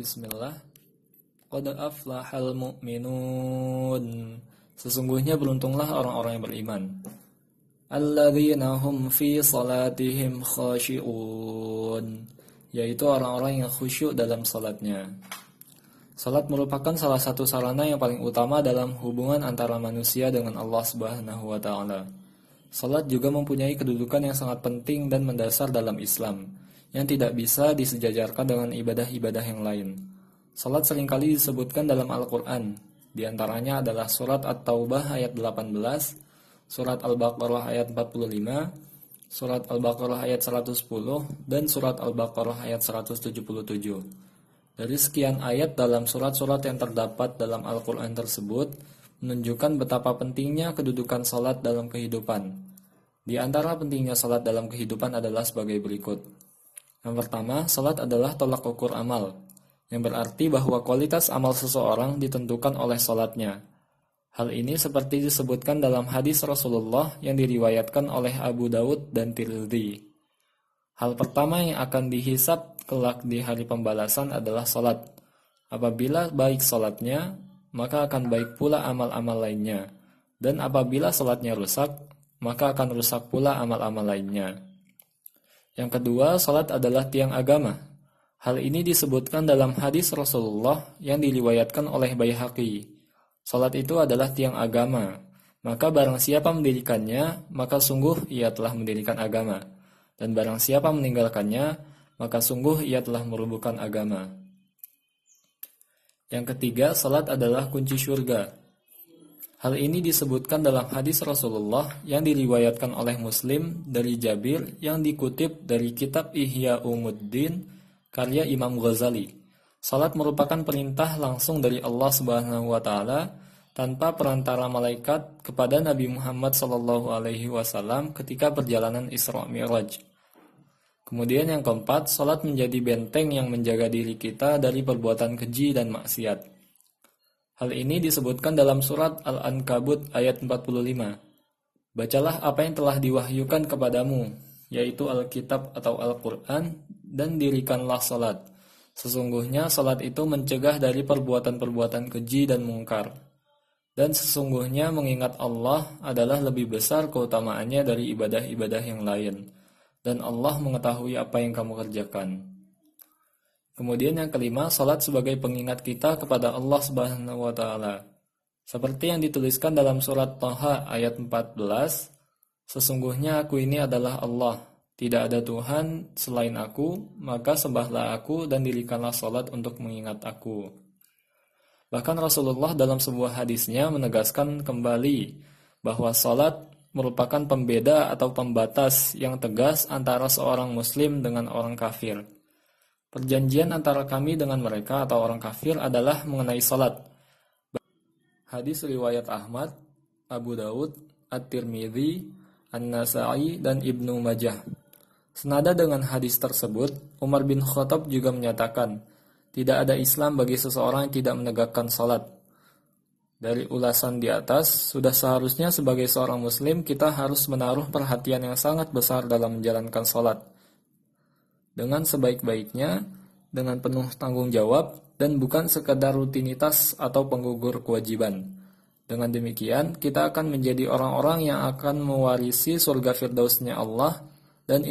Bismillah. Qad aflahal mu'minun. Sesungguhnya beruntunglah orang-orang yang beriman. Alladzina hum fi salatihim khashi'un. Yaitu orang-orang yang khusyuk dalam salatnya. Salat merupakan salah satu sarana yang paling utama dalam hubungan antara manusia dengan Allah Subhanahu wa taala. Salat juga mempunyai kedudukan yang sangat penting dan mendasar dalam Islam, yang tidak bisa disejajarkan dengan ibadah-ibadah yang lain. Salat sering kali disebutkan dalam Al-Quran, di antaranya adalah surat At-Taubah ayat 18, surat Al-Baqarah ayat 45, surat Al-Baqarah ayat 110, dan surat Al-Baqarah ayat 177. Dari sekian ayat dalam surat-surat yang terdapat dalam Al-Quran tersebut, menunjukkan betapa pentingnya kedudukan salat dalam kehidupan. Di antara pentingnya salat dalam kehidupan adalah sebagai berikut. Yang pertama, salat adalah tolak ukur amal, yang berarti bahwa kualitas amal seseorang ditentukan oleh salatnya. Hal ini seperti disebutkan dalam hadis Rasulullah yang diriwayatkan oleh Abu Daud dan Tirmidzi. Hal pertama yang akan dihisap kelak di hari pembalasan adalah salat. Apabila baik salatnya, maka akan baik pula amal-amal lainnya. Dan apabila salatnya rusak, maka akan rusak pula amal-amal lainnya. Yang kedua, salat adalah tiang agama. Hal ini disebutkan dalam hadis Rasulullah yang diriwayatkan oleh Baihaqi. Salat itu adalah tiang agama. Maka barang siapa mendirikannya, maka sungguh ia telah mendirikan agama. Dan barang siapa meninggalkannya, maka sungguh ia telah merubuhkan agama. Yang ketiga, salat adalah kunci surga. Hal ini disebutkan dalam hadis Rasulullah yang diriwayatkan oleh Muslim dari Jabir yang dikutip dari kitab Ihya Umuddin karya Imam Ghazali. Salat merupakan perintah langsung dari Allah Subhanahu wa taala tanpa perantara malaikat kepada Nabi Muhammad sallallahu alaihi wasallam ketika perjalanan Isra Mi'raj. Kemudian yang keempat, salat menjadi benteng yang menjaga diri kita dari perbuatan keji dan maksiat. Hal ini disebutkan dalam surat Al-Ankabut ayat 45. Bacalah apa yang telah diwahyukan kepadamu, yaitu Alkitab atau Al-Quran, dan dirikanlah salat. Sesungguhnya salat itu mencegah dari perbuatan-perbuatan keji dan mungkar. Dan sesungguhnya mengingat Allah adalah lebih besar keutamaannya dari ibadah-ibadah yang lain dan Allah mengetahui apa yang kamu kerjakan. Kemudian yang kelima, salat sebagai pengingat kita kepada Allah Subhanahu wa taala. Seperti yang dituliskan dalam surat Taha ayat 14, sesungguhnya aku ini adalah Allah, tidak ada Tuhan selain aku, maka sembahlah aku dan dirikanlah salat untuk mengingat aku. Bahkan Rasulullah dalam sebuah hadisnya menegaskan kembali bahwa salat merupakan pembeda atau pembatas yang tegas antara seorang muslim dengan orang kafir. Perjanjian antara kami dengan mereka atau orang kafir adalah mengenai salat. Hadis riwayat Ahmad, Abu Daud, At-Tirmidzi, An-Nasai, dan Ibnu Majah. Senada dengan hadis tersebut, Umar bin Khattab juga menyatakan, tidak ada Islam bagi seseorang yang tidak menegakkan salat. Dari ulasan di atas, sudah seharusnya sebagai seorang muslim kita harus menaruh perhatian yang sangat besar dalam menjalankan sholat. Dengan sebaik-baiknya, dengan penuh tanggung jawab, dan bukan sekadar rutinitas atau penggugur kewajiban. Dengan demikian, kita akan menjadi orang-orang yang akan mewarisi surga firdausnya Allah dan